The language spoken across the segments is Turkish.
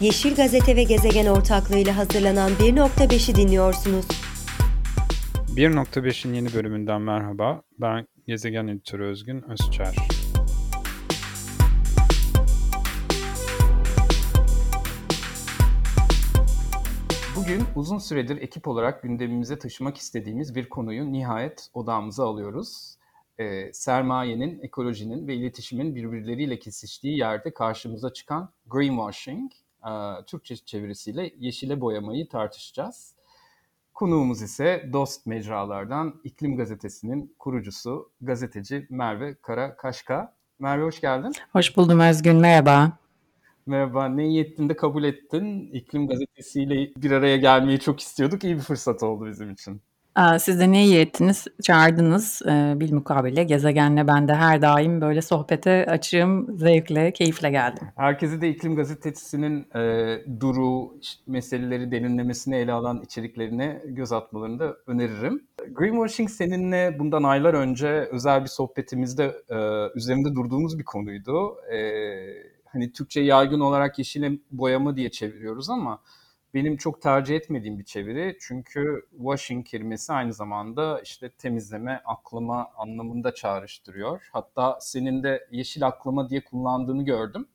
Yeşil Gazete ve Gezegen ortaklığıyla hazırlanan 1.5'i dinliyorsunuz. 1.5'in yeni bölümünden merhaba. Ben Gezegen Editörü Özgün Özçer. Bugün uzun süredir ekip olarak gündemimize taşımak istediğimiz bir konuyu nihayet odağımıza alıyoruz. Ee, sermayenin, ekolojinin ve iletişimin birbirleriyle kesiştiği yerde karşımıza çıkan greenwashing, e, Türkçe çevirisiyle yeşile boyamayı tartışacağız. Konuğumuz ise Dost Mecralardan İklim Gazetesi'nin kurucusu gazeteci Merve Kara Kaşka. Merve hoş geldin. Hoş buldum Özgün, merhaba. Merhaba, ne iyi ettin de kabul ettin. İklim Gazetesi'yle bir araya gelmeyi çok istiyorduk. İyi bir fırsat oldu bizim için. Siz de ne iyi ettiniz, çağırdınız e, bilmukabele. Gezegenle ben de her daim böyle sohbete açığım, zevkle, keyifle geldim. Herkese de İklim Gazetesi'nin e, duru, meseleleri derinlemesine ele alan içeriklerine göz atmalarını da öneririm. Greenwashing seninle bundan aylar önce özel bir sohbetimizde e, üzerinde durduğumuz bir konuydu. E, hani Türkçe yaygın olarak yeşile boyama diye çeviriyoruz ama benim çok tercih etmediğim bir çeviri. Çünkü washing kelimesi aynı zamanda işte temizleme, aklama anlamında çağrıştırıyor. Hatta senin de yeşil aklama diye kullandığını gördüm.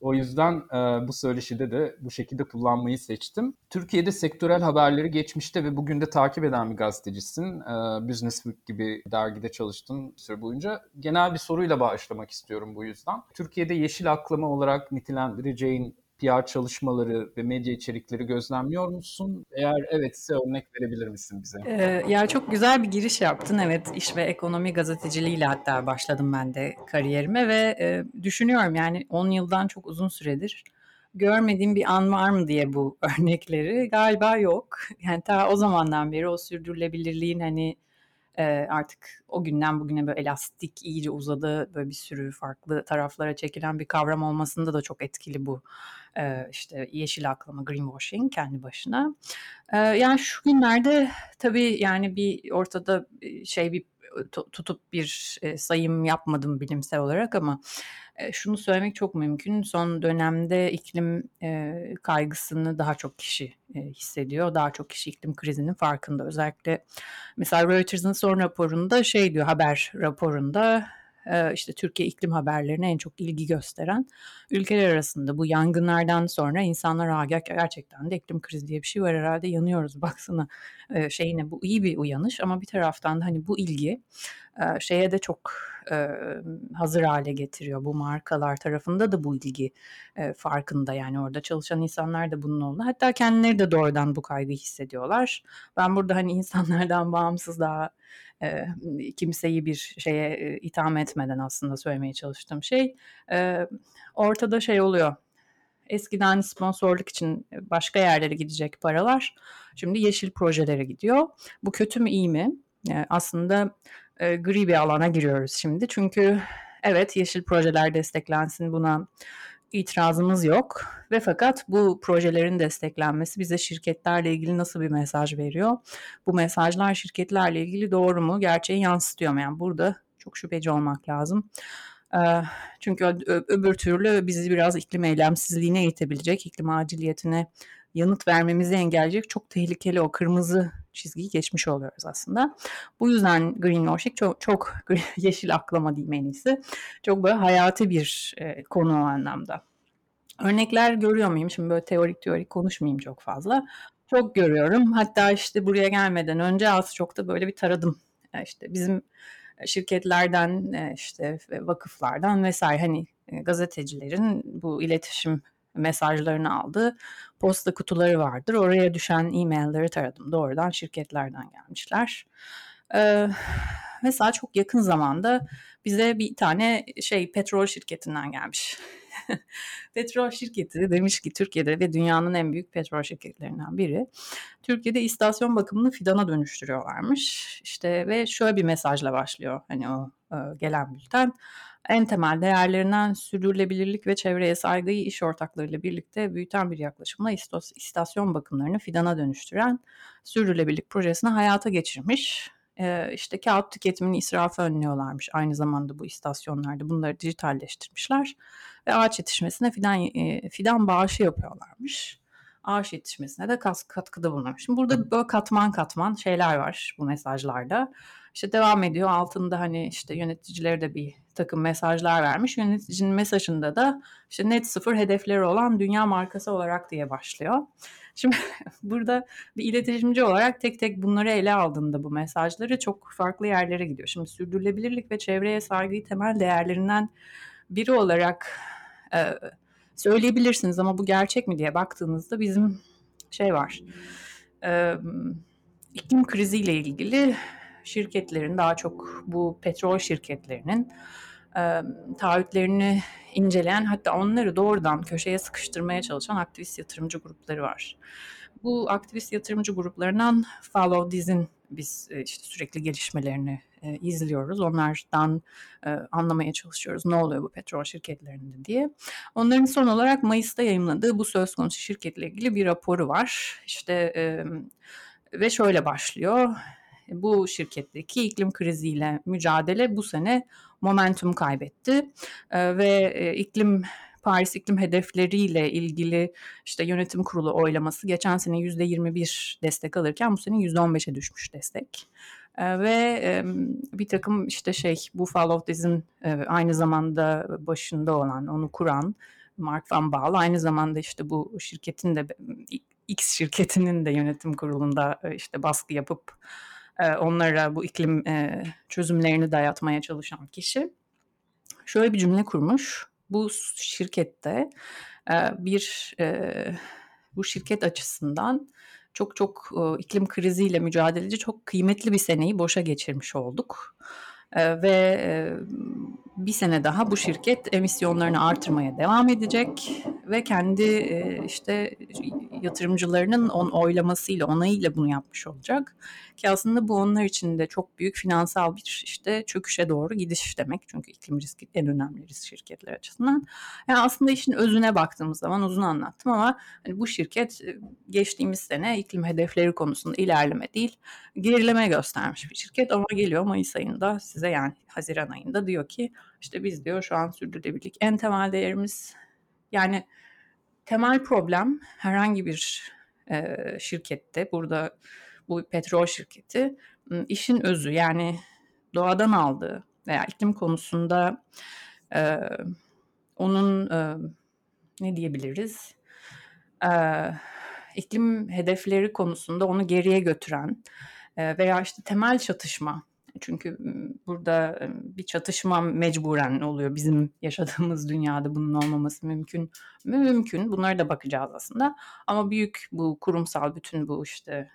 O yüzden e, bu söyleşide de bu şekilde kullanmayı seçtim. Türkiye'de sektörel haberleri geçmişte ve bugün de takip eden bir gazetecisin. E, Business Week gibi dergide çalıştın süre boyunca. Genel bir soruyla başlamak istiyorum bu yüzden. Türkiye'de yeşil aklama olarak nitelendireceğin PR çalışmaları ve medya içerikleri gözlemliyor musun? Eğer evetse örnek verebilir misin bize? Ee, ya çok güzel bir giriş yaptın. Evet iş ve ekonomi gazeteciliğiyle hatta başladım ben de kariyerime ve e, düşünüyorum yani 10 yıldan çok uzun süredir görmediğim bir an var mı diye bu örnekleri galiba yok. Yani ta o zamandan beri o sürdürülebilirliğin hani artık o günden bugüne böyle elastik iyice uzadı böyle bir sürü farklı taraflara çekilen bir kavram olmasında da çok etkili bu işte yeşil aklama greenwashing kendi başına. Yani şu günlerde tabii yani bir ortada şey bir tutup bir sayım yapmadım bilimsel olarak ama şunu söylemek çok mümkün. Son dönemde iklim kaygısını daha çok kişi hissediyor. Daha çok kişi iklim krizinin farkında. Özellikle mesela Reuters'ın son raporunda şey diyor haber raporunda işte Türkiye iklim haberlerine en çok ilgi gösteren ülkeler arasında. Bu yangınlardan sonra insanlar ha gerçekten de iklim krizi diye bir şey var herhalde yanıyoruz baksana şeyine bu iyi bir uyanış ama bir taraftan da hani bu ilgi şeye de çok hazır hale getiriyor. Bu markalar tarafında da bu ilgi farkında yani orada çalışan insanlar da bunun oldu. Hatta kendileri de doğrudan bu kaygıyı hissediyorlar. Ben burada hani insanlardan bağımsız daha e, kimseyi bir şeye e, itham etmeden aslında söylemeye çalıştığım şey e, ortada şey oluyor. Eskiden sponsorluk için başka yerlere gidecek paralar şimdi yeşil projelere gidiyor. Bu kötü mü iyi mi? Yani aslında e, gri bir alana giriyoruz şimdi. Çünkü evet yeşil projeler desteklensin buna itirazımız yok ve fakat bu projelerin desteklenmesi bize şirketlerle ilgili nasıl bir mesaj veriyor? Bu mesajlar şirketlerle ilgili doğru mu? Gerçeği yansıtıyor mu? Yani burada çok şüpheci olmak lazım. Çünkü öbür türlü bizi biraz iklim eylemsizliğine itebilecek, iklim aciliyetine yanıt vermemizi engelleyecek çok tehlikeli o kırmızı çizgiyi geçmiş oluyoruz aslında. Bu yüzden greenwashing çok, çok yeşil aklama diyeyim en iyisi. Çok böyle hayati bir e, konu o anlamda. Örnekler görüyor muyum? Şimdi böyle teorik teorik konuşmayayım çok fazla. Çok görüyorum. Hatta işte buraya gelmeden önce az çok da böyle bir taradım. E, işte bizim şirketlerden, e, işte vakıflardan vesaire hani e, gazetecilerin bu iletişim mesajlarını aldı. Posta kutuları vardır. Oraya düşen e-mailleri taradım. Doğrudan şirketlerden gelmişler. Ee, mesela çok yakın zamanda bize bir tane şey petrol şirketinden gelmiş. petrol şirketi demiş ki Türkiye'de ve dünyanın en büyük petrol şirketlerinden biri. Türkiye'de istasyon bakımını fidana dönüştürüyorlarmış. İşte ve şöyle bir mesajla başlıyor hani o e, gelen bülten en temel değerlerinden sürdürülebilirlik ve çevreye saygıyı iş ortaklarıyla birlikte büyüten bir yaklaşımla istasyon bakımlarını fidana dönüştüren sürdürülebilirlik projesini hayata geçirmiş. e, işte kağıt tüketimini israfı önlüyorlarmış aynı zamanda bu istasyonlarda bunları dijitalleştirmişler ve ağaç yetişmesine fidan e, fidan bağışı yapıyorlarmış. Ağaç yetişmesine de katkıda bulunuyormuş. Şimdi burada böyle katman katman şeyler var bu mesajlarda. İşte devam ediyor altında hani işte yöneticilere de bir takım mesajlar vermiş. Yöneticinin mesajında da işte net sıfır hedefleri olan dünya markası olarak diye başlıyor. Şimdi burada bir iletişimci olarak tek tek bunları ele aldığında bu mesajları çok farklı yerlere gidiyor. Şimdi sürdürülebilirlik ve çevreye saygıyı temel değerlerinden biri olarak e, söyleyebilirsiniz ama bu gerçek mi diye baktığınızda bizim şey var. E, iklim kriziyle ilgili şirketlerin daha çok bu petrol şirketlerinin e, taahhütlerini inceleyen hatta onları doğrudan köşeye sıkıştırmaya çalışan aktivist yatırımcı grupları var. Bu aktivist yatırımcı gruplarından Follow This'in biz işte sürekli gelişmelerini e, izliyoruz. Onlardan e, anlamaya çalışıyoruz ne oluyor bu petrol şirketlerinde diye. Onların son olarak Mayıs'ta yayınladığı bu söz konusu şirketle ilgili bir raporu var. İşte e, ve şöyle başlıyor. Bu şirketteki iklim kriziyle mücadele bu sene momentum kaybetti e, ve e, iklim Paris iklim hedefleriyle ilgili işte yönetim kurulu oylaması geçen sene %21 destek alırken bu sene %15'e düşmüş destek. Ee, ve bir takım işte şey bu Fall of This'in e, aynı zamanda başında olan, onu kuran Mark Van Baal aynı zamanda işte bu şirketin de X şirketinin de yönetim kurulunda e, işte baskı yapıp e, onlara bu iklim çözümlerini dayatmaya çalışan kişi şöyle bir cümle kurmuş. Bu şirkette bir bu şirket açısından çok çok e, iklim kriziyle mücadeleci çok kıymetli bir seneyi boşa geçirmiş olduk. E, ve e, bir sene daha bu şirket emisyonlarını artırmaya devam edecek ve kendi e, işte yatırımcılarının on oylamasıyla, onayıyla bunu yapmış olacak. Ki aslında bu onlar için de çok büyük finansal bir işte çöküşe doğru gidiş demek. Çünkü iklim riski en önemli risk şirketler açısından. Yani aslında işin özüne baktığımız zaman uzun anlattım ama hani bu şirket geçtiğimiz sene iklim hedefleri konusunda ilerleme değil, gerileme göstermiş bir şirket ama geliyor Mayıs ayında size yani Haziran ayında diyor ki işte biz diyor şu an sürdürülebilirlik en temel değerimiz yani temel problem herhangi bir e, şirkette burada bu petrol şirketi işin özü yani doğadan aldığı veya iklim konusunda e, onun e, ne diyebiliriz e, iklim hedefleri konusunda onu geriye götüren e, veya işte temel çatışma çünkü burada bir çatışma mecburen oluyor. Bizim yaşadığımız dünyada bunun olmaması mümkün mü? Mümkün. Bunlara da bakacağız aslında. Ama büyük bu kurumsal bütün bu işte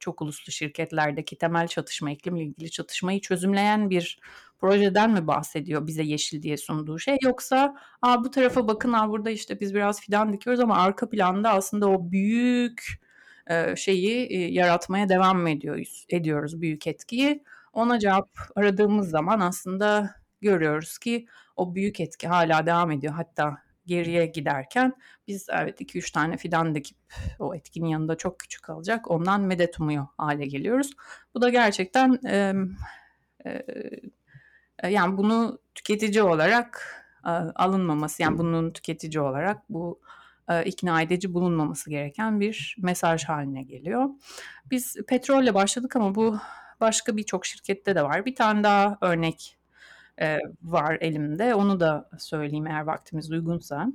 çok uluslu şirketlerdeki temel çatışma, iklimle ilgili çatışmayı çözümleyen bir projeden mi bahsediyor bize yeşil diye sunduğu şey yoksa Aa, bu tarafa bakın aa, burada işte biz biraz fidan dikiyoruz ama arka planda aslında o büyük şeyi yaratmaya devam mı ediyoruz, ediyoruz büyük etkiyi. Ona cevap aradığımız zaman aslında görüyoruz ki o büyük etki hala devam ediyor. Hatta geriye giderken biz evet 2-3 tane fidan dikip o etkinin yanında çok küçük kalacak. Ondan medet umuyor hale geliyoruz. Bu da gerçekten e, e, yani bunu tüketici olarak e, alınmaması yani bunun tüketici olarak bu e, ikna edici bulunmaması gereken bir mesaj haline geliyor. Biz petrolle başladık ama bu başka birçok şirkette de var. Bir tane daha örnek e, var elimde. Onu da söyleyeyim eğer vaktimiz uygunsa.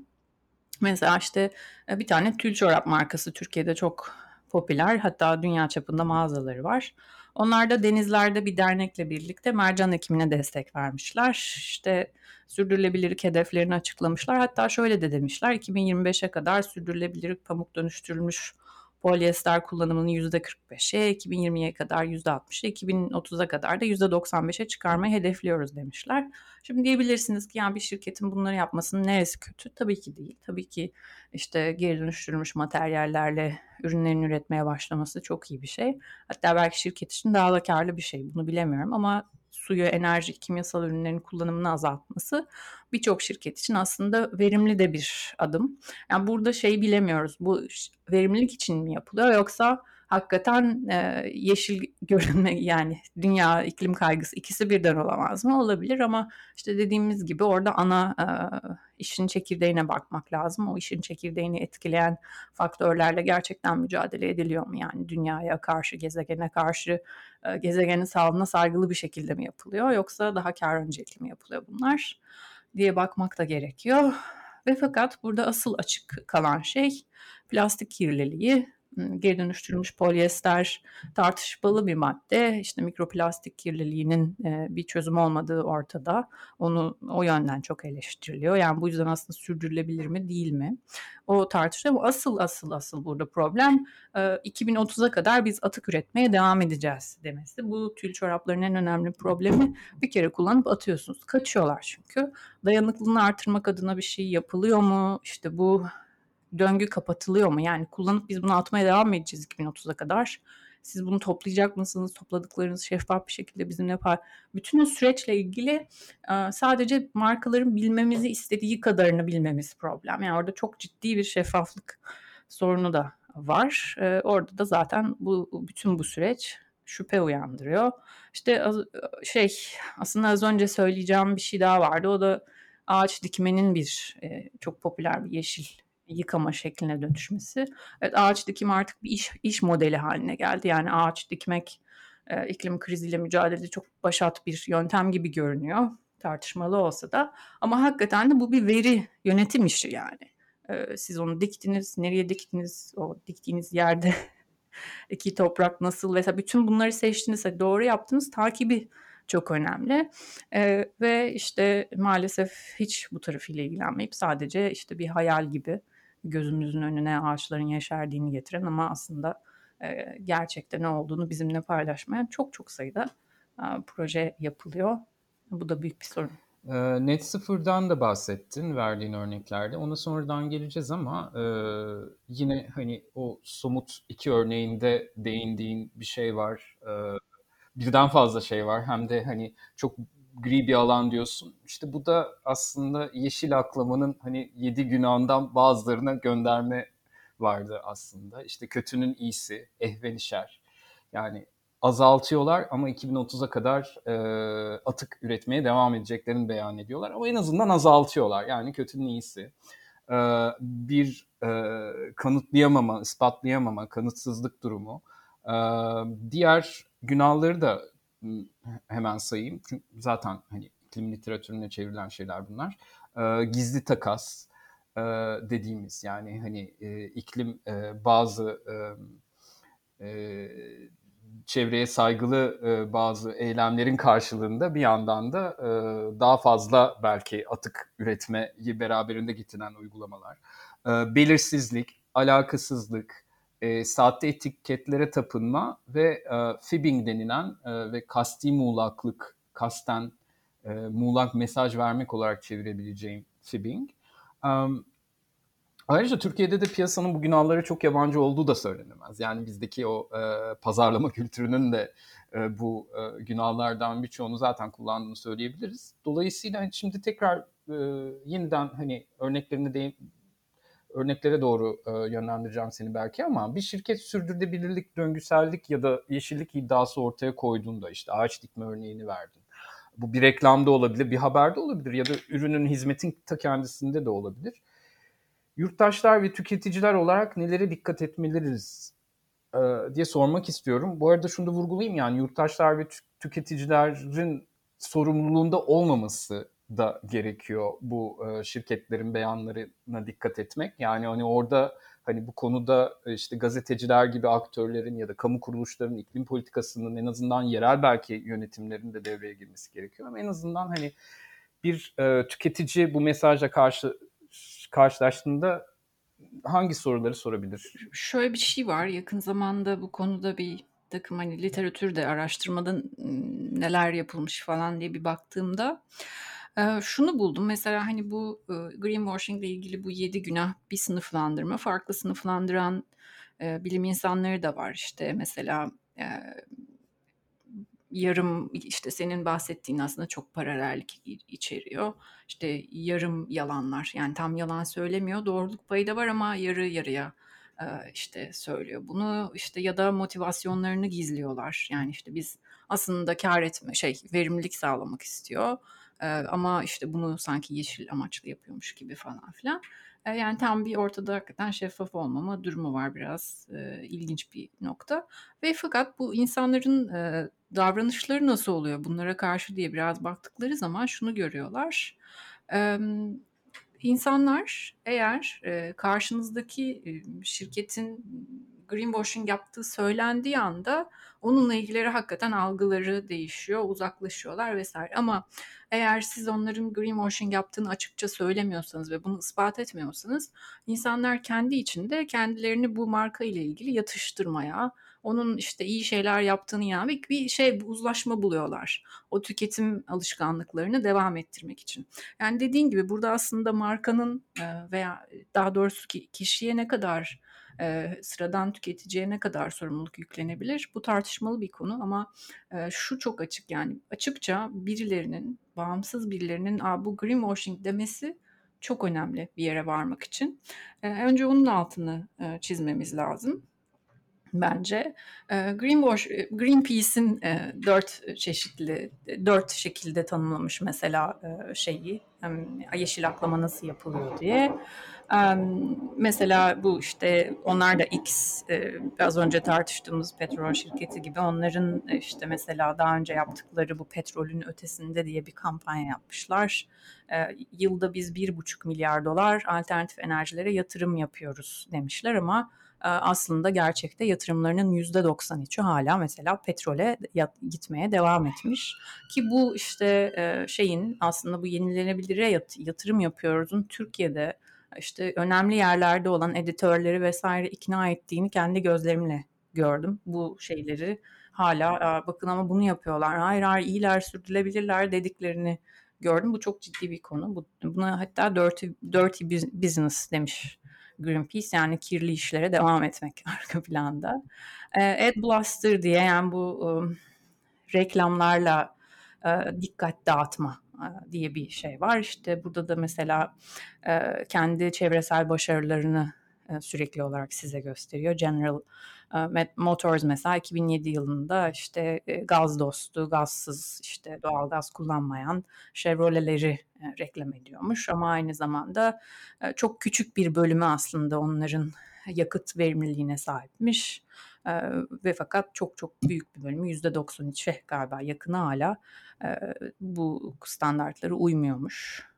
Mesela işte e, bir tane tül çorap markası Türkiye'de çok popüler. Hatta dünya çapında mağazaları var. Onlar da denizlerde bir dernekle birlikte mercan ekimine destek vermişler. İşte sürdürülebilirlik hedeflerini açıklamışlar. Hatta şöyle de demişler 2025'e kadar sürdürülebilirlik pamuk dönüştürülmüş polyester kullanımının %45'e, 2020'ye kadar %60'e, 2030'a kadar da %95'e çıkarmayı hedefliyoruz demişler. Şimdi diyebilirsiniz ki yani bir şirketin bunları yapmasının neresi kötü? Tabii ki değil. Tabii ki işte geri dönüştürülmüş materyallerle ürünlerini üretmeye başlaması çok iyi bir şey. Hatta belki şirket için daha da karlı bir şey. Bunu bilemiyorum ama suyu, enerji, kimyasal ürünlerin kullanımını azaltması birçok şirket için aslında verimli de bir adım. Yani burada şey bilemiyoruz. Bu verimlilik için mi yapılıyor yoksa hakikaten e, yeşil görünme yani dünya iklim kaygısı ikisi birden olamaz mı? Olabilir ama işte dediğimiz gibi orada ana e, işin çekirdeğine bakmak lazım. O işin çekirdeğini etkileyen faktörlerle gerçekten mücadele ediliyor mu? Yani dünyaya karşı, gezegene karşı, e, gezegenin sağlığına saygılı bir şekilde mi yapılıyor? Yoksa daha kar öncelikli mi yapılıyor bunlar? diye bakmak da gerekiyor. Ve fakat burada asıl açık kalan şey plastik kirliliği, geri dönüştürülmüş polyester tartışmalı bir madde. İşte mikroplastik kirliliğinin bir çözüm olmadığı ortada. Onu o yönden çok eleştiriliyor. Yani bu yüzden aslında sürdürülebilir mi değil mi? O tartışılıyor asıl asıl asıl burada problem 2030'a kadar biz atık üretmeye devam edeceğiz demesi. Bu tül çorapların en önemli problemi bir kere kullanıp atıyorsunuz. Kaçıyorlar çünkü. Dayanıklılığını artırmak adına bir şey yapılıyor mu? İşte bu döngü kapatılıyor mu? Yani kullanıp biz bunu atmaya devam mı edeceğiz 2030'a kadar? Siz bunu toplayacak mısınız? Topladıklarınız şeffaf bir şekilde bizimle yapar. Bütün o süreçle ilgili sadece markaların bilmemizi istediği kadarını bilmemiz problem. Yani orada çok ciddi bir şeffaflık sorunu da var. Orada da zaten bu bütün bu süreç şüphe uyandırıyor. İşte şey aslında az önce söyleyeceğim bir şey daha vardı. O da ağaç dikmenin bir çok popüler bir yeşil yıkama şekline dönüşmesi. Evet ağaç dikim artık bir iş, iş modeli haline geldi. Yani ağaç dikmek e, iklim kriziyle mücadelede çok başat bir yöntem gibi görünüyor. Tartışmalı olsa da. Ama hakikaten de bu bir veri yönetim işi yani. E, siz onu diktiniz, nereye diktiniz, o diktiğiniz yerde iki toprak nasıl vesaire bütün bunları seçtiniz, doğru yaptınız takibi çok önemli. E, ve işte maalesef hiç bu tarafıyla ilgilenmeyip sadece işte bir hayal gibi gözümüzün önüne ağaçların yeşerdiğini getiren ama aslında e, gerçekte ne olduğunu bizimle paylaşmayan çok çok sayıda e, proje yapılıyor. Bu da büyük bir sorun. Net sıfırdan da bahsettin verdiğin örneklerde. Ona sonradan geleceğiz ama e, yine hani o somut iki örneğinde değindiğin bir şey var. E, birden fazla şey var. Hem de hani çok gri bir alan diyorsun. İşte bu da aslında yeşil aklamanın hani yedi günahından bazılarına gönderme vardı aslında. İşte kötünün iyisi, ehvenişer. Yani azaltıyorlar ama 2030'a kadar e, atık üretmeye devam edeceklerini beyan ediyorlar. Ama en azından azaltıyorlar. Yani kötünün iyisi. E, bir e, kanıtlayamama, ispatlayamama, kanıtsızlık durumu. E, diğer günahları da hemen sayayım. Çünkü zaten hani iklim literatürüne çevrilen şeyler bunlar. E, gizli takas e, dediğimiz yani hani e, iklim e, bazı e, e, çevreye saygılı e, bazı eylemlerin karşılığında bir yandan da e, daha fazla belki atık üretmeyi beraberinde getiren uygulamalar. E, belirsizlik, alakasızlık, e, sahte etiketlere tapınma ve e, fibbing denilen e, ve kasti muğlaklık, kasten e, muğlak mesaj vermek olarak çevirebileceğim fibbing. Um, ayrıca Türkiye'de de piyasanın bu günahlara çok yabancı olduğu da söylenemez. Yani bizdeki o e, pazarlama kültürünün de e, bu e, günahlardan birçoğunu zaten kullandığını söyleyebiliriz. Dolayısıyla şimdi tekrar e, yeniden hani örneklerini de örneklere doğru e, yönlendireceğim seni belki ama bir şirket sürdürülebilirlik, döngüsellik ya da yeşillik iddiası ortaya koyduğunda işte ağaç dikme örneğini verdin. Bu bir reklamda olabilir, bir haberde olabilir ya da ürünün, hizmetin ta kendisinde de olabilir. Yurttaşlar ve tüketiciler olarak nelere dikkat etmeliriz e, diye sormak istiyorum. Bu arada şunu da vurgulayayım yani yurttaşlar ve tüketicilerin sorumluluğunda olmaması da gerekiyor bu e, şirketlerin beyanlarına dikkat etmek. Yani hani orada hani bu konuda e, işte gazeteciler gibi aktörlerin ya da kamu kuruluşlarının iklim politikasının en azından yerel belki yönetimlerin de devreye girmesi gerekiyor. Ama en azından hani bir e, tüketici bu mesajla karşı karşılaştığında hangi soruları sorabilir? Şöyle bir şey var. Yakın zamanda bu konuda bir takım hani literatürde araştırmada neler yapılmış falan diye bir baktığımda şunu buldum mesela hani bu greenwashing ile ilgili bu yedi günah bir sınıflandırma farklı sınıflandıran bilim insanları da var işte mesela yarım işte senin bahsettiğin aslında çok paralellik içeriyor. İşte yarım yalanlar yani tam yalan söylemiyor doğruluk payı da var ama yarı yarıya işte söylüyor bunu işte ya da motivasyonlarını gizliyorlar. Yani işte biz aslında kar etme şey verimlilik sağlamak istiyor ama işte bunu sanki yeşil amaçlı yapıyormuş gibi falan filan. Yani tam bir ortada hakikaten şeffaf olmama durumu var biraz e, ilginç bir nokta. Ve fakat bu insanların e, davranışları nasıl oluyor bunlara karşı diye biraz baktıkları zaman şunu görüyorlar. E, insanlar eğer e, karşınızdaki e, şirketin greenwashing yaptığı söylendiği anda onunla ilgili hakikaten algıları değişiyor, uzaklaşıyorlar vesaire. Ama eğer siz onların greenwashing yaptığını açıkça söylemiyorsanız ve bunu ispat etmiyorsanız insanlar kendi içinde kendilerini bu marka ile ilgili yatıştırmaya, onun işte iyi şeyler yaptığını yani bir şey uzlaşma buluyorlar. O tüketim alışkanlıklarını devam ettirmek için. Yani dediğin gibi burada aslında markanın veya daha doğrusu kişiye ne kadar e, sıradan tüketiciye ne kadar sorumluluk yüklenebilir? Bu tartışmalı bir konu ama e, şu çok açık yani açıkça birilerinin, bağımsız birilerinin bu greenwashing demesi çok önemli bir yere varmak için. E, önce onun altını e, çizmemiz lazım bence. Greenwash, Greenpeace'in dört çeşitli, dört şekilde tanımlamış mesela şeyi, yeşil aklama nasıl yapılıyor diye. Mesela bu işte onlar da X az önce tartıştığımız petrol şirketi gibi onların işte mesela daha önce yaptıkları bu petrolün ötesinde diye bir kampanya yapmışlar. Yılda biz bir buçuk milyar dolar alternatif enerjilere yatırım yapıyoruz demişler ama aslında gerçekte yatırımlarının yüzde 93'ü hala mesela petrole gitmeye devam etmiş. Ki bu işte şeyin aslında bu yenilenebilire yatırım yapıyoruzun Türkiye'de işte önemli yerlerde olan editörleri vesaire ikna ettiğini kendi gözlerimle gördüm. Bu şeyleri hala bakın ama bunu yapıyorlar. Hayır hayır iyiler sürdürülebilirler dediklerini gördüm. Bu çok ciddi bir konu. buna hatta dirty, dirty business demiş Greenpeace yani kirli işlere devam etmek arka planda. E, Ad diye yani bu um, reklamlarla e, dikkat dağıtma e, diye bir şey var. İşte burada da mesela e, kendi çevresel başarılarını e, sürekli olarak size gösteriyor. General Motors mesela 2007 yılında işte gaz dostu, gazsız işte doğal gaz kullanmayan Chevrolet'leri reklam ediyormuş ama aynı zamanda çok küçük bir bölümü aslında onların yakıt verimliliğine sahipmiş ve fakat çok çok büyük bir bölümü %93'e galiba yakını hala bu standartlara uymuyormuş.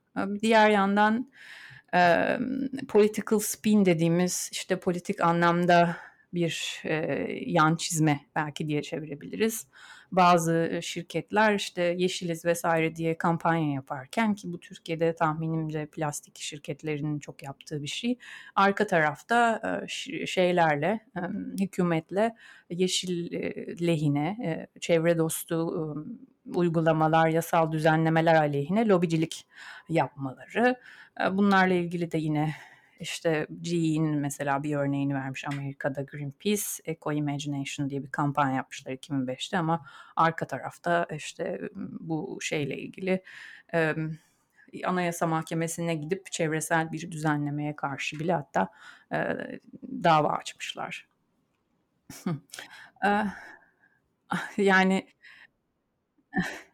Diğer yandan political spin dediğimiz işte politik anlamda bir e, yan çizme belki diye çevirebiliriz. Bazı şirketler işte yeşiliz vesaire diye kampanya yaparken ki bu Türkiye'de tahminimce plastik şirketlerinin çok yaptığı bir şey. Arka tarafta e, şeylerle, e, hükümetle yeşil e, lehine, e, çevre dostu e, uygulamalar, yasal düzenlemeler aleyhine lobicilik yapmaları. E, bunlarla ilgili de yine işte GE'nin mesela bir örneğini vermiş Amerika'da Greenpeace, Eco Imagination diye bir kampanya yapmışlar 2005'te ama arka tarafta işte bu şeyle ilgili e, Anayasa Mahkemesi'ne gidip çevresel bir düzenlemeye karşı bile hatta e, dava açmışlar. yani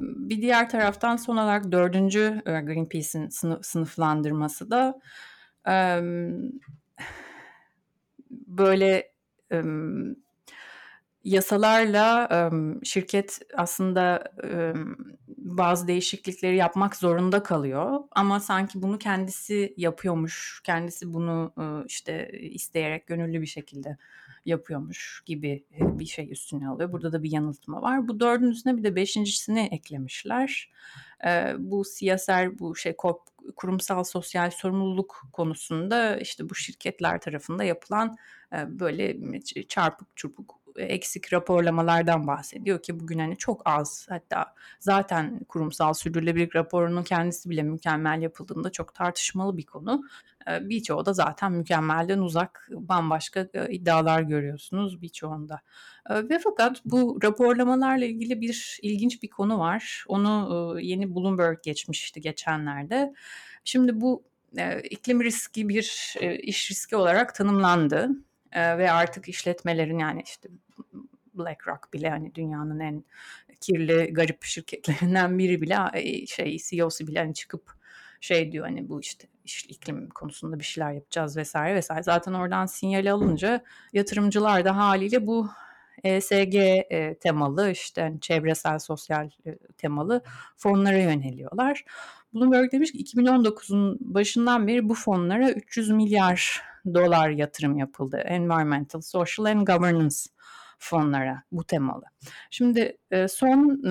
bir diğer taraftan son olarak dördüncü Greenpeace'in sınıflandırması da böyle yasalarla şirket aslında bazı değişiklikleri yapmak zorunda kalıyor. Ama sanki bunu kendisi yapıyormuş, kendisi bunu işte isteyerek gönüllü bir şekilde yapıyormuş gibi bir şey üstüne alıyor. Burada da bir yanıltma var. Bu dördün üstüne bir de beşincisini eklemişler. Bu CSR, bu şey kurumsal sosyal sorumluluk konusunda işte bu şirketler tarafında yapılan böyle çarpık çırpık eksik raporlamalardan bahsediyor ki bugün hani çok az hatta zaten kurumsal sürdürülebilirlik raporunun kendisi bile mükemmel yapıldığında çok tartışmalı bir konu. Birçoğu da zaten mükemmelden uzak bambaşka iddialar görüyorsunuz birçoğunda. Ve fakat bu raporlamalarla ilgili bir ilginç bir konu var. Onu yeni Bloomberg geçmişti geçenlerde. Şimdi bu iklim riski bir iş riski olarak tanımlandı ve artık işletmelerin yani işte BlackRock bile hani dünyanın en kirli garip şirketlerinden biri bile şey CEO'su bile hani çıkıp şey diyor hani bu işte iklim konusunda bir şeyler yapacağız vesaire vesaire. Zaten oradan sinyali alınca yatırımcılar da haliyle bu ESG e, temalı işte yani çevresel sosyal e, temalı fonlara yöneliyorlar. Bloomberg demiş ki 2019'un başından beri bu fonlara 300 milyar dolar yatırım yapıldı. Environmental, Social and Governance fonlara bu temalı. Şimdi e, son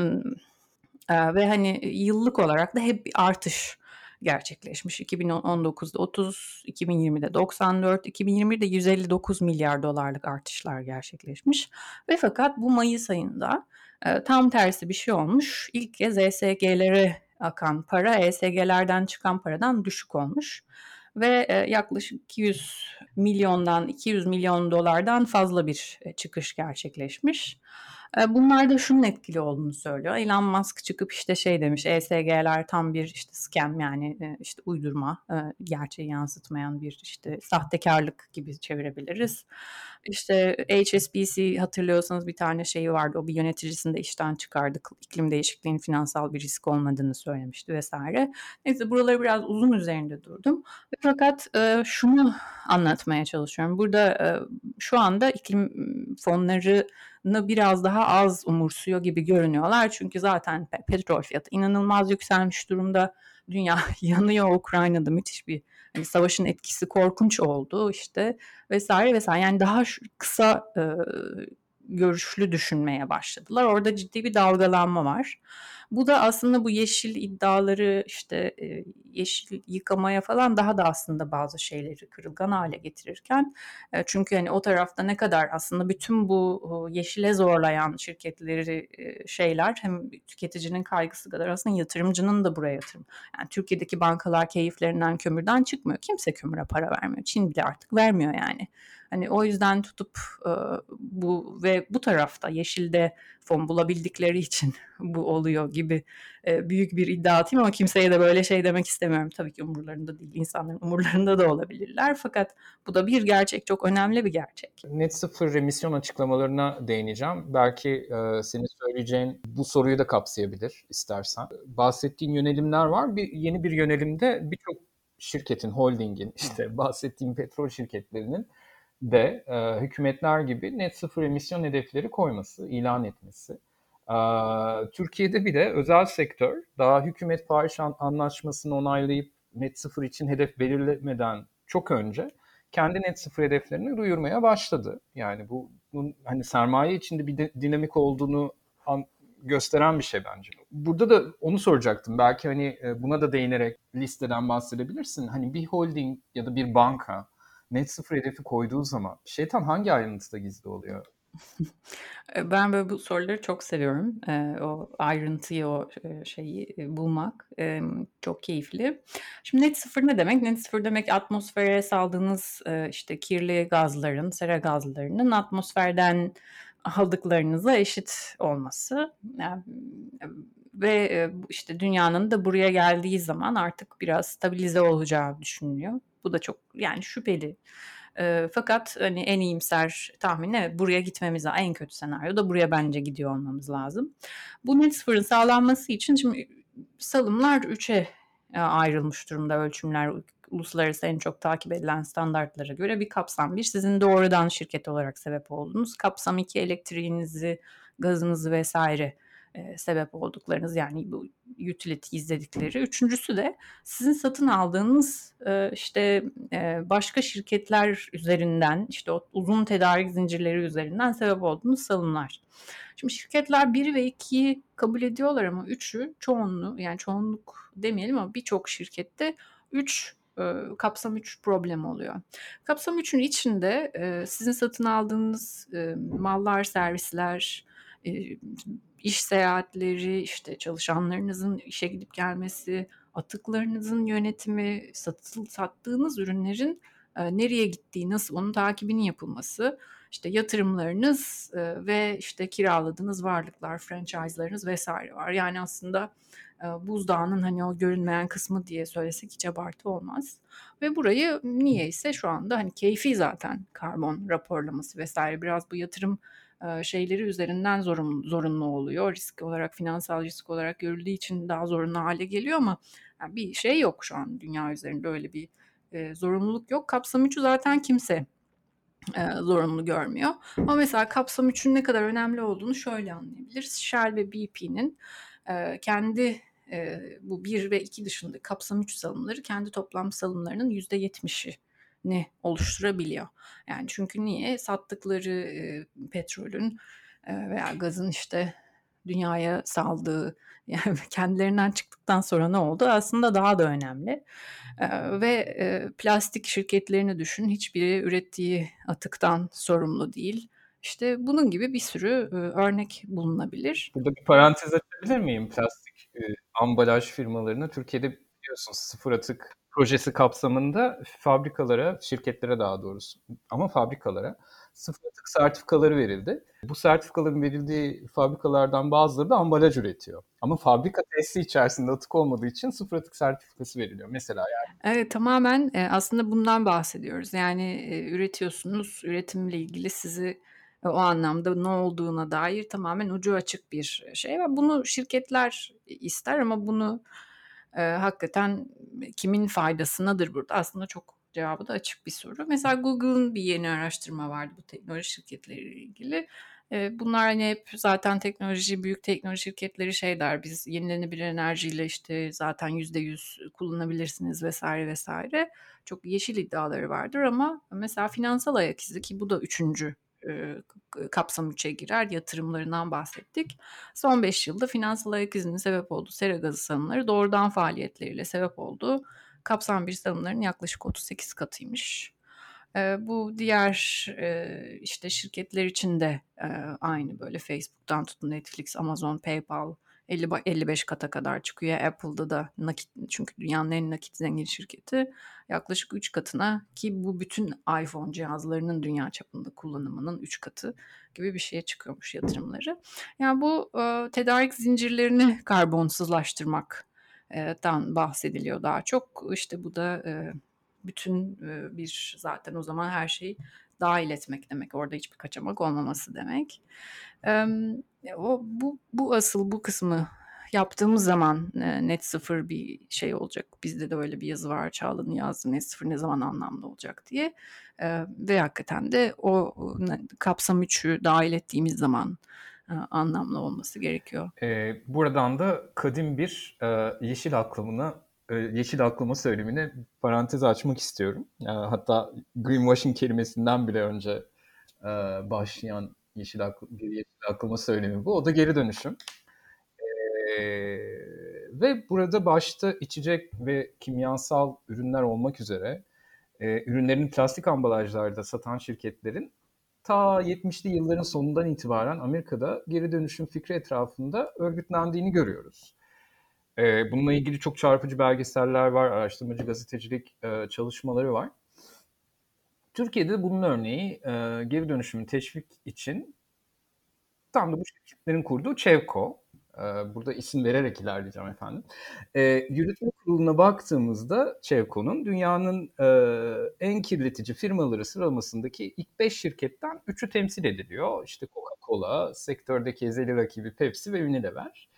ve hani yıllık olarak da hep bir artış gerçekleşmiş. 2019'da 30, 2020'de 94, 2021'de 159 milyar dolarlık artışlar gerçekleşmiş. Ve fakat bu Mayıs ayında e, tam tersi bir şey olmuş. İlk kez ESG'lere akan para ESG'lerden çıkan paradan düşük olmuş ve e, yaklaşık 200 milyondan 200 milyon dolardan fazla bir e, çıkış gerçekleşmiş. Bunlar da şunun etkili olduğunu söylüyor. Elon Musk çıkıp işte şey demiş ESG'ler tam bir işte scam yani işte uydurma, gerçeği yansıtmayan bir işte sahtekarlık gibi çevirebiliriz. İşte HSBC hatırlıyorsanız bir tane şeyi vardı. O bir yöneticisini de işten çıkardık. İklim değişikliğinin finansal bir risk olmadığını söylemişti vesaire. Neyse buraları biraz uzun üzerinde durdum. Fakat şunu anlatmaya çalışıyorum. Burada şu anda iklim fonları biraz daha az umursuyor gibi görünüyorlar. Çünkü zaten petrol fiyatı inanılmaz yükselmiş durumda. Dünya yanıyor Ukrayna'da müthiş bir hani savaşın etkisi korkunç oldu işte vesaire vesaire. Yani daha kısa e, görüşlü düşünmeye başladılar. Orada ciddi bir dalgalanma var. Bu da aslında bu yeşil iddiaları işte e, yeşil yıkamaya falan daha da aslında bazı şeyleri kırılgan hale getirirken e, çünkü hani o tarafta ne kadar aslında bütün bu yeşile zorlayan şirketleri e, şeyler hem tüketicinin kaygısı kadar aslında yatırımcının da buraya yatırım. Yani Türkiye'deki bankalar keyiflerinden kömürden çıkmıyor. Kimse kömüre para vermiyor. Çin bile artık vermiyor yani. Hani o yüzden tutup e, bu ve bu tarafta yeşilde fon bulabildikleri için bu oluyor gibi e, büyük bir iddia atayım ama kimseye de böyle şey demek istemiyorum. Tabii ki umurlarında değil, insanların umurlarında da olabilirler. Fakat bu da bir gerçek, çok önemli bir gerçek. Net sıfır emisyon açıklamalarına değineceğim. Belki e, senin söyleyeceğin bu soruyu da kapsayabilir istersen. Bahsettiğin yönelimler var. Bir yeni bir yönelimde birçok şirketin, holdingin, işte bahsettiğim petrol şirketlerinin de e, hükümetler gibi net sıfır emisyon hedefleri koyması, ilan etmesi. E, Türkiye'de bir de özel sektör daha hükümet Paris Anlaşması'nı onaylayıp net sıfır için hedef belirlemeden çok önce kendi net sıfır hedeflerini duyurmaya başladı. Yani bu bunun hani sermaye içinde bir de, dinamik olduğunu an, gösteren bir şey bence. Burada da onu soracaktım. Belki hani e, buna da değinerek listeden bahsedebilirsin. Hani bir holding ya da bir banka net sıfır hedefi koyduğu zaman şeytan hangi ayrıntıda gizli oluyor? Ben böyle bu soruları çok seviyorum. o ayrıntıyı, o şeyi bulmak çok keyifli. Şimdi net sıfır ne demek? Net sıfır demek atmosfere saldığınız işte kirli gazların, sera gazlarının atmosferden aldıklarınıza eşit olması. Yani, ve işte dünyanın da buraya geldiği zaman artık biraz stabilize olacağı düşünülüyor. Bu da çok yani şüpheli. E, fakat hani en iyimser tahmini buraya gitmemiz. En kötü senaryo da buraya bence gidiyor olmamız lazım. Bu net sıfırın sağlanması için şimdi salımlar üçe ayrılmış durumda ölçümler uluslararası en çok takip edilen standartlara göre bir kapsam bir sizin doğrudan şirket olarak sebep olduğunuz kapsam iki elektriğinizi gazınızı vesaire e, sebep olduklarınız yani bu utility izledikleri. Üçüncüsü de sizin satın aldığınız e, işte e, başka şirketler üzerinden işte o uzun tedarik zincirleri üzerinden sebep olduğunuz salımlar. Şimdi şirketler 1 ve 2'yi kabul ediyorlar ama 3'ü çoğunluğu yani çoğunluk demeyelim ama birçok şirkette 3 kapsam 3 problem oluyor. Kapsam 3'ün içinde sizin satın aldığınız mallar, servisler, iş seyahatleri, işte çalışanlarınızın işe gidip gelmesi, atıklarınızın yönetimi, satıl, sattığınız ürünlerin e, nereye gittiği, nasıl onun takibinin yapılması, işte yatırımlarınız e, ve işte kiraladığınız varlıklar, franchise'larınız vesaire var. Yani aslında e, buzdağının hani o görünmeyen kısmı diye söylesek hiç abartı olmaz. Ve burayı niye ise şu anda hani keyfi zaten karbon raporlaması vesaire biraz bu yatırım şeyleri üzerinden zorun, zorunlu oluyor. Risk olarak, finansal risk olarak görüldüğü için daha zorunlu hale geliyor ama yani bir şey yok şu an dünya üzerinde öyle bir e, zorunluluk yok. Kapsam 3'ü zaten kimse e, zorunlu görmüyor. Ama mesela kapsam 3'ün ne kadar önemli olduğunu şöyle anlayabiliriz. Shell ve BP'nin e, kendi e, bu 1 ve 2 dışında kapsam 3 salımları kendi toplam salımlarının %70'ini oluşturabiliyor. Yani çünkü niye? Sattıkları e, petrolün e, veya gazın işte dünyaya saldığı yani kendilerinden çıktıktan sonra ne oldu aslında daha da önemli. Ee, ve e, plastik şirketlerini düşün hiçbiri ürettiği atıktan sorumlu değil. İşte bunun gibi bir sürü e, örnek bulunabilir. Burada bir parantez açabilir miyim? Plastik e, ambalaj firmalarını Türkiye'de biliyorsunuz sıfır atık projesi kapsamında fabrikalara, şirketlere daha doğrusu ama fabrikalara sıfır atık sertifikaları verildi. Bu sertifikaların verildiği fabrikalardan bazıları da ambalaj üretiyor. Ama fabrika testi içerisinde atık olmadığı için sıfır atık sertifikası veriliyor mesela yani. Evet tamamen e, aslında bundan bahsediyoruz. Yani e, üretiyorsunuz, üretimle ilgili sizi e, o anlamda ne olduğuna dair tamamen ucu açık bir şey ve bunu şirketler ister ama bunu e, hakikaten kimin faydasınadır burada? Aslında çok cevabı da açık bir soru. Mesela Google'ın bir yeni araştırma vardı bu teknoloji şirketleriyle ilgili. Bunlar hani hep zaten teknoloji, büyük teknoloji şirketleri şey der, biz yenilenebilir enerjiyle işte zaten yüzde yüz kullanabilirsiniz vesaire vesaire. Çok yeşil iddiaları vardır ama mesela finansal ayak izi ki bu da üçüncü kapsam 3'e girer. Yatırımlarından bahsettik. Son 5 yılda finansal ayak izinin sebep olduğu sera gazı salımları doğrudan faaliyetleriyle sebep olduğu kapsam 1 salımların yaklaşık 38 katıymış. bu diğer işte şirketler için de aynı böyle Facebook'tan tutun Netflix, Amazon, PayPal 50 55 kata kadar çıkıyor. Apple'da da nakit çünkü dünyanın en nakit zengin şirketi yaklaşık 3 katına ki bu bütün iPhone cihazlarının dünya çapında kullanımının 3 katı gibi bir şeye çıkıyormuş yatırımları. Yani bu tedarik zincirlerini karbonsuzlaştırmaktan bahsediliyor daha çok. İşte bu da bütün bir zaten o zaman her şeyi dahil etmek demek. Orada hiçbir kaçamak olmaması demek. O bu bu asıl bu kısmı yaptığımız zaman net sıfır bir şey olacak. Bizde de öyle bir yazı var. Çağla'nın yazdığı net sıfır ne zaman anlamlı olacak diye. Ve hakikaten de o kapsam 3'ü dahil ettiğimiz zaman anlamlı olması gerekiyor. Buradan da kadim bir yeşil aklamına yeşil aklama söylemini parantez açmak istiyorum. Hatta greenwashing kelimesinden bile önce başlayan yeşil, akl bir yeşil aklama söylemi bu. O da geri dönüşüm. ve burada başta içecek ve kimyasal ürünler olmak üzere ürünlerini plastik ambalajlarda satan şirketlerin ta 70'li yılların sonundan itibaren Amerika'da geri dönüşüm fikri etrafında örgütlendiğini görüyoruz. E, bununla ilgili çok çarpıcı belgeseller var, araştırmacı gazetecilik e, çalışmaları var. Türkiye'de bunun örneği e, geri dönüşümün teşvik için tam da bu şirketlerin kurduğu Çevko. E, burada isim vererek ilerleyeceğim efendim. E, yürütme kuruluna baktığımızda Çevko'nun dünyanın e, en kirletici firmaları sıralamasındaki ilk 5 şirketten 3'ü temsil ediliyor. İşte Coca-Cola, sektördeki ezeli rakibi Pepsi ve Unilever.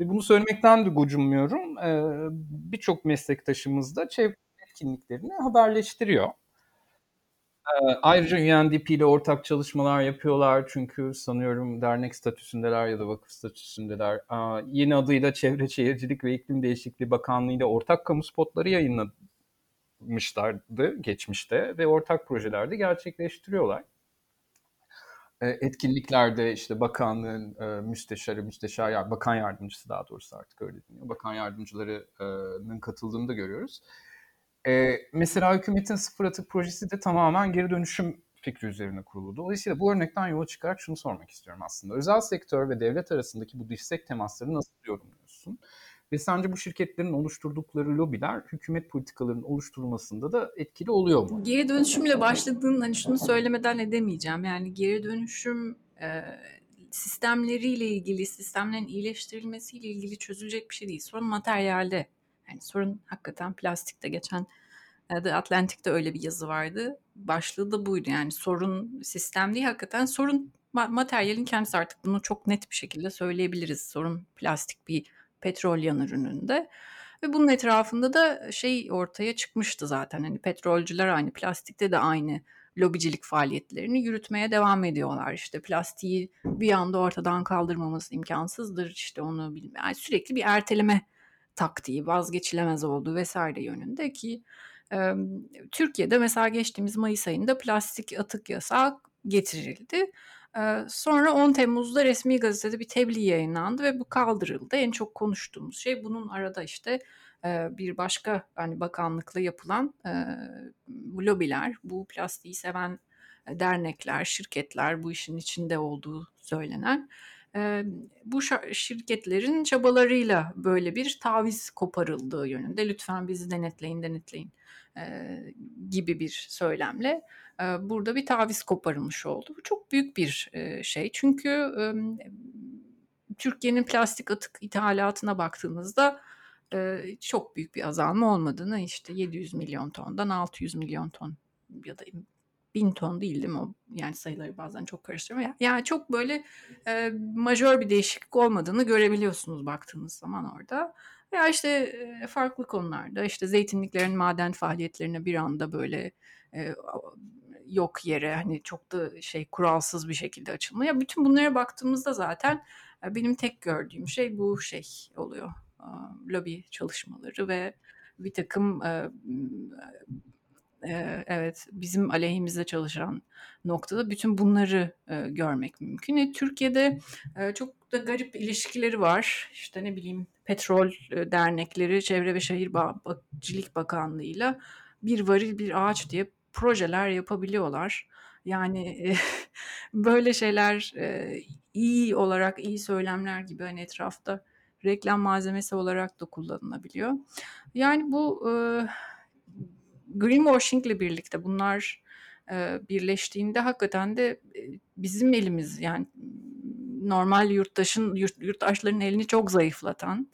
Ve bunu söylemekten de gocunmuyorum. Ee, Birçok meslektaşımız da çevre etkinliklerini haberleştiriyor. Ee, ayrıca UNDP ile ortak çalışmalar yapıyorlar çünkü sanıyorum dernek statüsündeler ya da vakıf statüsündeler. Ee, yeni adıyla Çevre Şehircilik ve İklim Değişikliği Bakanlığı ile ortak kamu spotları yayınlamışlardı geçmişte ve ortak projelerde gerçekleştiriyorlar. Etkinliklerde işte bakanlığın müsteşarı, müsteşar, yani bakan yardımcısı daha doğrusu artık öyle deniyor. Bakan yardımcılarının katıldığını da görüyoruz. Mesela hükümetin sıfır atık projesi de tamamen geri dönüşüm fikri üzerine kurulu. Dolayısıyla bu örnekten yola çıkarak şunu sormak istiyorum aslında. Özel sektör ve devlet arasındaki bu dirsek temasları nasıl yorumluyorsun? Ve sence bu şirketlerin oluşturdukları lobiler hükümet politikalarının oluşturulmasında da etkili oluyor mu? Geri dönüşümle başladığın hani şunu söylemeden edemeyeceğim. Yani geri dönüşüm e, sistemleriyle ilgili, sistemlerin iyileştirilmesiyle ilgili çözülecek bir şey değil. Sorun materyalde. Yani sorun hakikaten plastikte geçen e, The Atlantic'te öyle bir yazı vardı. Başlığı da buydu. Yani sorun sistem değil hakikaten sorun materyalin kendisi artık bunu çok net bir şekilde söyleyebiliriz. Sorun plastik bir petrol yan ürününde. Ve bunun etrafında da şey ortaya çıkmıştı zaten. Hani petrolcüler aynı, plastikte de aynı lobicilik faaliyetlerini yürütmeye devam ediyorlar. İşte plastiği bir anda ortadan kaldırmamız imkansızdır. İşte onu bilmem. Yani sürekli bir erteleme taktiği, vazgeçilemez olduğu vesaire yönünde ki e, Türkiye'de mesela geçtiğimiz Mayıs ayında plastik atık yasağı getirildi. Sonra 10 Temmuz'da resmi gazetede bir tebliğ yayınlandı ve bu kaldırıldı. En çok konuştuğumuz şey bunun arada işte bir başka hani bakanlıkla yapılan lobiler, bu plastiği seven dernekler, şirketler bu işin içinde olduğu söylenen bu şirketlerin çabalarıyla böyle bir taviz koparıldığı yönünde lütfen bizi denetleyin denetleyin gibi bir söylemle burada bir taviz koparılmış oldu. Bu çok büyük bir şey çünkü Türkiye'nin plastik atık ithalatına baktığınızda çok büyük bir azalma olmadığını işte 700 milyon tondan 600 milyon ton ya da bin ton değil değil mi? Yani sayıları bazen çok karıştırıyor. Yani çok böyle e, majör bir değişiklik olmadığını görebiliyorsunuz baktığınız zaman orada. Ya işte farklı konularda işte zeytinliklerin maden faaliyetlerine bir anda böyle e, yok yere hani çok da şey kuralsız bir şekilde açılma. Ya bütün bunlara baktığımızda zaten benim tek gördüğüm şey bu şey oluyor. Lobi çalışmaları ve bir takım evet, bizim aleyhimize çalışan noktada bütün bunları, görmek mümkün. E, Türkiye'de, çok da garip ilişkileri var. İşte, ne bileyim, petrol, eee, dernekleri Çevre ve Şehir Ba Bahçecilik Bakanlığı'yla bir varil bir ağaç diye projeler yapabiliyorlar. Yani, böyle şeyler, eee, iyi olarak, iyi söylemler gibi, hani, etrafta reklam malzemesi olarak da kullanılabiliyor. Yani bu, greenwashing ile birlikte bunlar e, birleştiğinde hakikaten de e, bizim elimiz yani normal yurttaşın yurt, yurttaşların elini çok zayıflatan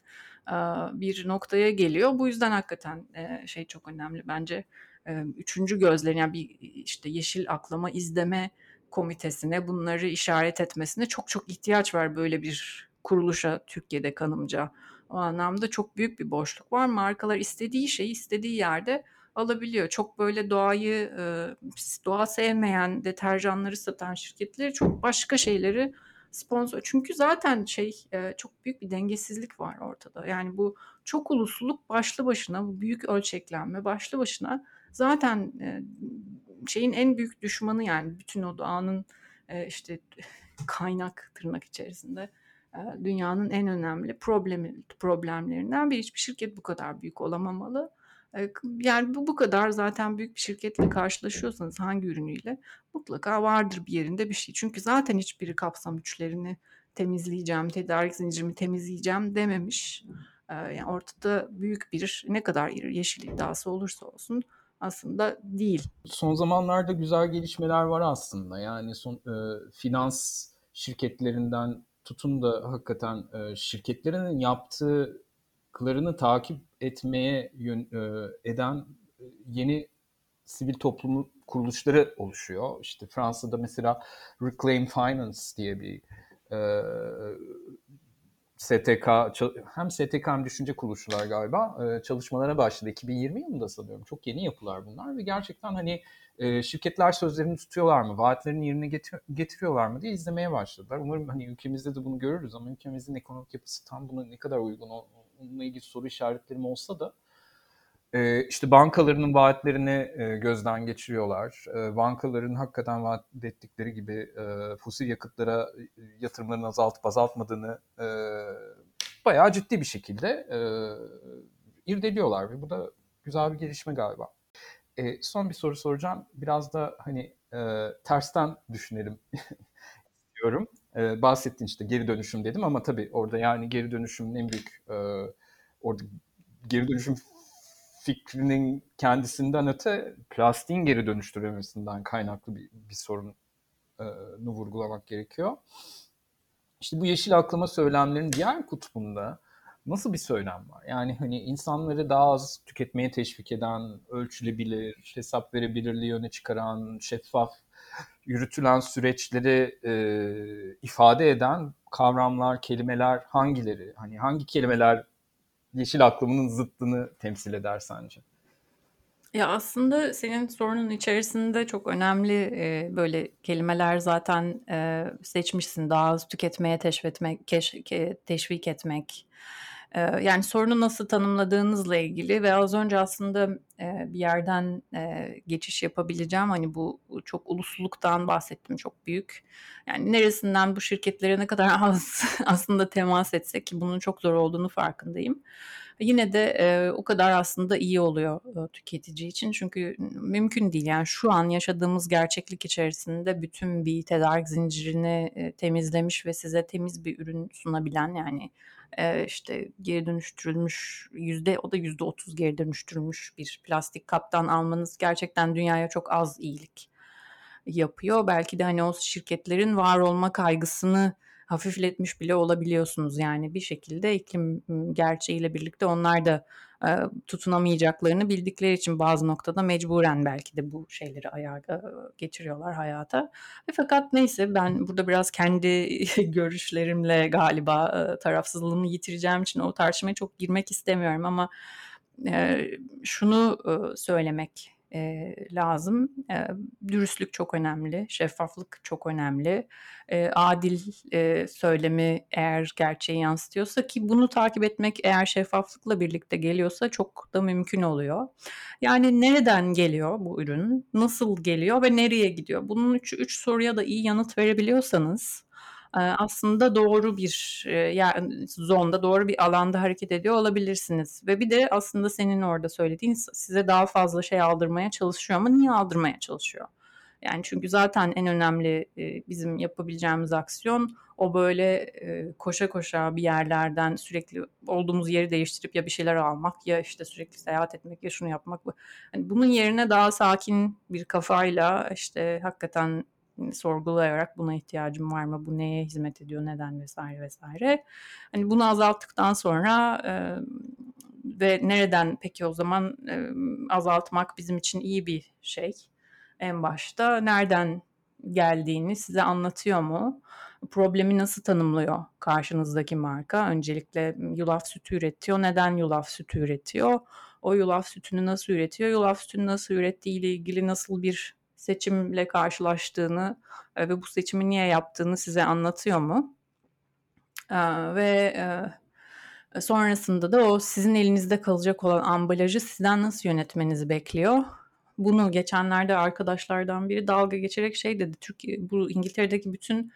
e, bir noktaya geliyor. Bu yüzden hakikaten e, şey çok önemli bence. E, üçüncü gözlerin yani bir işte yeşil aklama izleme komitesine bunları işaret etmesine çok çok ihtiyaç var böyle bir kuruluşa Türkiye'de kanımca. O anlamda çok büyük bir boşluk var. Markalar istediği şeyi istediği yerde alabiliyor. Çok böyle doğayı doğa sevmeyen deterjanları satan şirketleri çok başka şeyleri sponsor. Çünkü zaten şey çok büyük bir dengesizlik var ortada. Yani bu çok ulusluluk başlı başına bu büyük ölçeklenme başlı başına zaten şeyin en büyük düşmanı yani bütün o doğanın işte kaynak tırnak içerisinde dünyanın en önemli problemi problemlerinden bir hiçbir şirket bu kadar büyük olamamalı yani bu bu kadar zaten büyük bir şirketle karşılaşıyorsanız hangi ürünüyle mutlaka vardır bir yerinde bir şey. Çünkü zaten hiçbiri kapsam üçlerini temizleyeceğim, tedarik zincirimi temizleyeceğim dememiş. Yani ortada büyük bir ne kadar yeşil iddiası olursa olsun aslında değil. Son zamanlarda güzel gelişmeler var aslında. Yani son e, finans şirketlerinden tutun da hakikaten e, şirketlerin yaptığı haklarını takip etmeye yön, e, eden e, yeni sivil toplum kuruluşları oluşuyor. İşte Fransa'da mesela Reclaim Finance diye bir e, STK hem STK hem düşünce kuruluşlar galiba e, çalışmalara başladı. 2020 yılında sanıyorum. Çok yeni yapılar bunlar ve gerçekten hani e, şirketler sözlerini tutuyorlar mı, vaatlerini yerine getir, getiriyorlar mı diye izlemeye başladılar. Umarım hani ülkemizde de bunu görürüz ama ülkemizin ekonomik yapısı tam buna ne kadar uygun onunla ilgili soru işaretlerim olsa da e, işte bankalarının vaatlerini e, gözden geçiriyorlar. E, bankaların hakikaten vaat ettikleri gibi e, fosil yakıtlara e, yatırımlarını azaltıp azaltmadığını e, bayağı ciddi bir şekilde e, irdeliyorlar ve bu da güzel bir gelişme galiba. E, son bir soru soracağım. Biraz da hani e, tersten düşünelim istiyorum. E, bahsettin işte geri dönüşüm dedim ama tabii orada yani geri dönüşümün en büyük e, orada geri dönüşüm fikrinin kendisinden öte plastiğin geri dönüştürülmesinden kaynaklı bir, bir sorunu vurgulamak gerekiyor. İşte bu yeşil aklama söylemlerin diğer kutbunda nasıl bir söylem var? Yani hani insanları daha az tüketmeye teşvik eden, ölçülebilir, hesap verebilirliği öne çıkaran, şeffaf yürütülen süreçleri e, ifade eden kavramlar, kelimeler hangileri? Hani hangi kelimeler yeşil aklımının zıttını temsil eder sence? Ya aslında senin sorunun içerisinde çok önemli e, böyle kelimeler zaten e, seçmişsin. Daha az tüketmeye teşvik keş, ke, teşvik etmek, yani sorunu nasıl tanımladığınızla ilgili ve az önce aslında bir yerden geçiş yapabileceğim. Hani bu çok ulusluluktan bahsettim çok büyük. Yani neresinden bu şirketlere ne kadar az aslında temas etsek ki bunun çok zor olduğunu farkındayım. Yine de o kadar aslında iyi oluyor tüketici için. Çünkü mümkün değil yani şu an yaşadığımız gerçeklik içerisinde bütün bir tedarik zincirini temizlemiş ve size temiz bir ürün sunabilen yani e, işte geri dönüştürülmüş yüzde o da yüzde otuz geri dönüştürülmüş bir plastik kaptan almanız gerçekten dünyaya çok az iyilik yapıyor. Belki de hani o şirketlerin var olma kaygısını hafifletmiş bile olabiliyorsunuz. Yani bir şekilde iklim gerçeğiyle birlikte onlar da e, tutunamayacaklarını bildikleri için bazı noktada mecburen belki de bu şeyleri ayağa geçiriyorlar hayata. E, fakat neyse ben burada biraz kendi görüşlerimle galiba e, tarafsızlığımı yitireceğim için o tartışmaya çok girmek istemiyorum ama e, şunu e, söylemek e, lazım. E, dürüstlük çok önemli, şeffaflık çok önemli. E, adil e, söylemi eğer gerçeği yansıtıyorsa ki bunu takip etmek eğer şeffaflıkla birlikte geliyorsa çok da mümkün oluyor. Yani nereden geliyor bu ürün, nasıl geliyor ve nereye gidiyor? Bunun üç, üç soruya da iyi yanıt verebiliyorsanız aslında doğru bir yani zonda doğru bir alanda hareket ediyor olabilirsiniz. Ve bir de aslında senin orada söylediğin size daha fazla şey aldırmaya çalışıyor ama niye aldırmaya çalışıyor? Yani çünkü zaten en önemli bizim yapabileceğimiz aksiyon o böyle koşa koşa bir yerlerden sürekli olduğumuz yeri değiştirip ya bir şeyler almak ya işte sürekli seyahat etmek ya şunu yapmak. Hani bunun yerine daha sakin bir kafayla işte hakikaten sorgulayarak buna ihtiyacım var mı, bu neye hizmet ediyor, neden vesaire vesaire. Hani bunu azalttıktan sonra e, ve nereden peki o zaman e, azaltmak bizim için iyi bir şey en başta. Nereden geldiğini size anlatıyor mu? Problemi nasıl tanımlıyor karşınızdaki marka? Öncelikle yulaf sütü üretiyor. Neden yulaf sütü üretiyor? O yulaf sütünü nasıl üretiyor? Yulaf sütünü nasıl ürettiği ile ilgili nasıl bir seçimle karşılaştığını e, ve bu seçimi niye yaptığını size anlatıyor mu? E, ve e, sonrasında da o sizin elinizde kalacak olan ambalajı sizden nasıl yönetmenizi bekliyor? Bunu geçenlerde arkadaşlardan biri dalga geçerek şey dedi. Türkiye bu İngiltere'deki bütün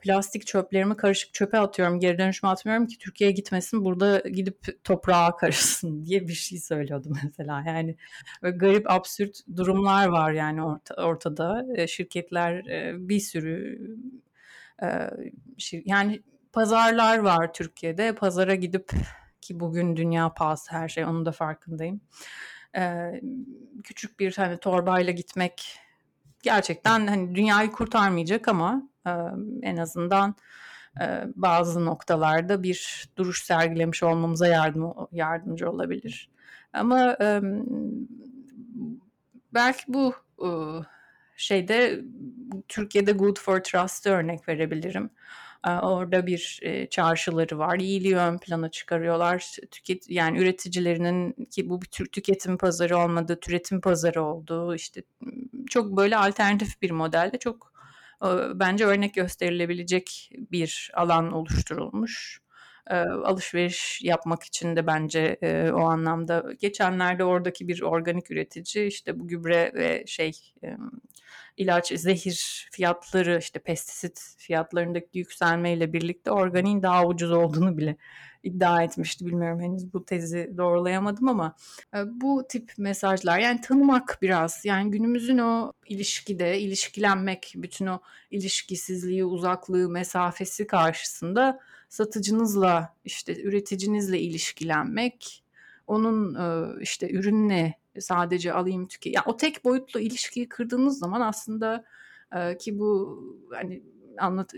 plastik çöplerimi karışık çöpe atıyorum. Geri dönüşüme atmıyorum ki Türkiye'ye gitmesin. Burada gidip toprağa karışsın diye bir şey söylüyordu mesela. Yani garip absürt durumlar var yani orta, ortada. E, şirketler e, bir sürü e, yani pazarlar var Türkiye'de. Pazara gidip ki bugün dünya pahası her şey onun da farkındayım. Küçük bir hani torbayla gitmek gerçekten hani dünyayı kurtarmayacak ama en azından bazı noktalarda bir duruş sergilemiş olmamıza yardım yardımcı olabilir. Ama belki bu şeyde Türkiye'de Good for Trust'ı örnek verebilirim. Orada bir çarşıları var. İyiliği ön plana çıkarıyorlar. Tüket, yani üreticilerinin ki bu bir tür tüketim pazarı olmadı, türetim pazarı oldu. İşte çok böyle alternatif bir modelde çok bence örnek gösterilebilecek bir alan oluşturulmuş. Alışveriş yapmak için de bence o anlamda geçenlerde oradaki bir organik üretici işte bu gübre ve şey ilaç, zehir fiyatları işte pestisit fiyatlarındaki yükselmeyle birlikte organiğin daha ucuz olduğunu bile iddia etmişti. Bilmiyorum henüz bu tezi doğrulayamadım ama bu tip mesajlar yani tanımak biraz yani günümüzün o ilişkide ilişkilenmek bütün o ilişkisizliği, uzaklığı, mesafesi karşısında satıcınızla işte üreticinizle ilişkilenmek, onun e, işte ürünle sadece alayım tüketeyim. Yani o tek boyutlu ilişkiyi kırdığınız zaman aslında e, ki bu hani anlat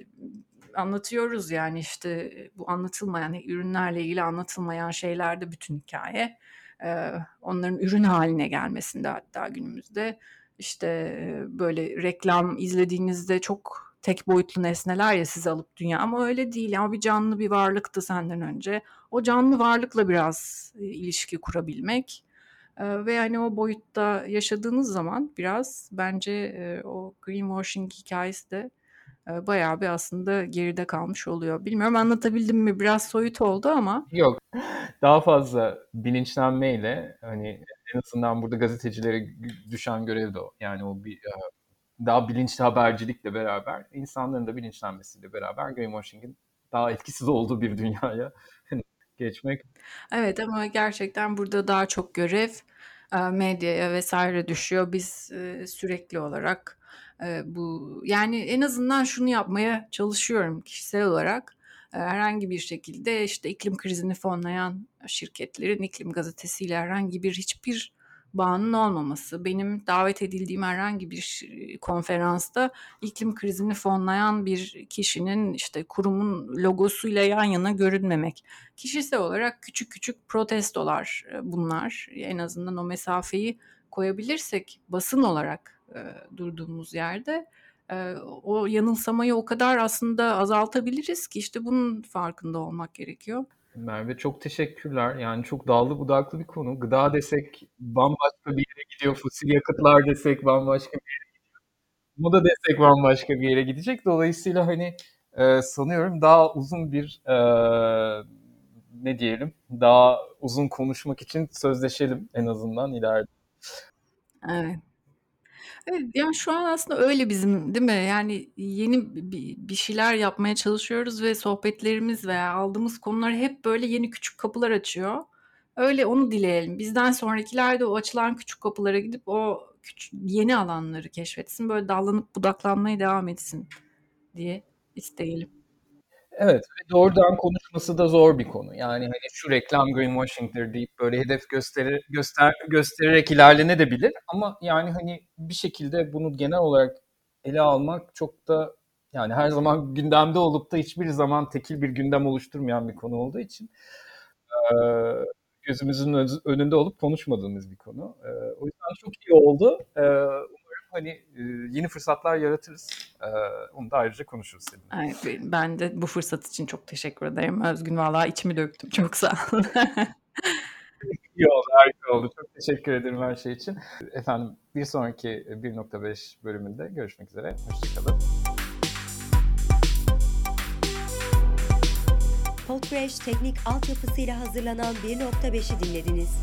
anlatıyoruz yani işte bu anlatılmayan ürünlerle ilgili anlatılmayan şeylerde bütün hikaye e, onların ürün haline gelmesinde hatta günümüzde işte böyle reklam izlediğinizde çok tek boyutlu nesneler ya sizi alıp dünya ama öyle değil ya bir canlı bir varlıktı senden önce o canlı varlıkla biraz e, ilişki kurabilmek e, ve hani o boyutta yaşadığınız zaman biraz bence e, o greenwashing hikayesi de bayağı bir aslında geride kalmış oluyor. Bilmiyorum anlatabildim mi? Biraz soyut oldu ama. Yok. Daha fazla bilinçlenmeyle hani en azından burada gazetecilere düşen görev de o. Yani o bir daha bilinçli habercilikle beraber insanların da bilinçlenmesiyle beraber greenwashing'in daha etkisiz olduğu bir dünyaya geçmek. Evet ama gerçekten burada daha çok görev e, medyaya vesaire düşüyor. Biz e, sürekli olarak bu yani en azından şunu yapmaya çalışıyorum kişisel olarak herhangi bir şekilde işte iklim krizini fonlayan şirketlerin iklim gazetesiyle herhangi bir hiçbir bağının olmaması, benim davet edildiğim herhangi bir konferansta iklim krizini fonlayan bir kişinin işte kurumun logosuyla yan yana görünmemek. Kişisel olarak küçük küçük protestolar bunlar. En azından o mesafeyi koyabilirsek basın olarak e, durduğumuz yerde e, o yanılsamayı o kadar aslında azaltabiliriz ki işte bunun farkında olmak gerekiyor. Merve çok teşekkürler. Yani çok dallı budaklı bir konu. Gıda desek bambaşka bir yere gidiyor. Fosil yakıtlar desek bambaşka bir yere gidiyor. Moda desek bambaşka bir yere gidecek. Dolayısıyla hani e, sanıyorum daha uzun bir e, ne diyelim daha uzun konuşmak için sözleşelim en azından ileride. Evet. Evet, yani şu an aslında öyle bizim değil mi? Yani yeni bir şeyler yapmaya çalışıyoruz ve sohbetlerimiz veya aldığımız konular hep böyle yeni küçük kapılar açıyor. Öyle onu dileyelim. Bizden sonrakiler de o açılan küçük kapılara gidip o küçük, yeni alanları keşfetsin. Böyle dallanıp budaklanmaya devam etsin diye isteyelim. Evet ve doğrudan konuşması da zor bir konu. Yani hani şu reklam greenwashing'tir deyip böyle hedef gösterir, göster, göstererek ilerlenebilir ama yani hani bir şekilde bunu genel olarak ele almak çok da yani her zaman gündemde olup da hiçbir zaman tekil bir gündem oluşturmayan bir konu olduğu için gözümüzün önünde olup konuşmadığımız bir konu. O yüzden çok iyi oldu. E, hani e, yeni fırsatlar yaratırız. E, onu da ayrıca konuşuruz seninle. Evet, ben de bu fırsat için çok teşekkür ederim. Özgün valla içimi döktüm. Çok sağ ol. İyi oldu, harika oldu. Çok teşekkür ederim her şey için. Efendim bir sonraki 1.5 bölümünde görüşmek üzere. Hoşçakalın. Podfresh teknik altyapısıyla hazırlanan 1.5'i dinlediniz.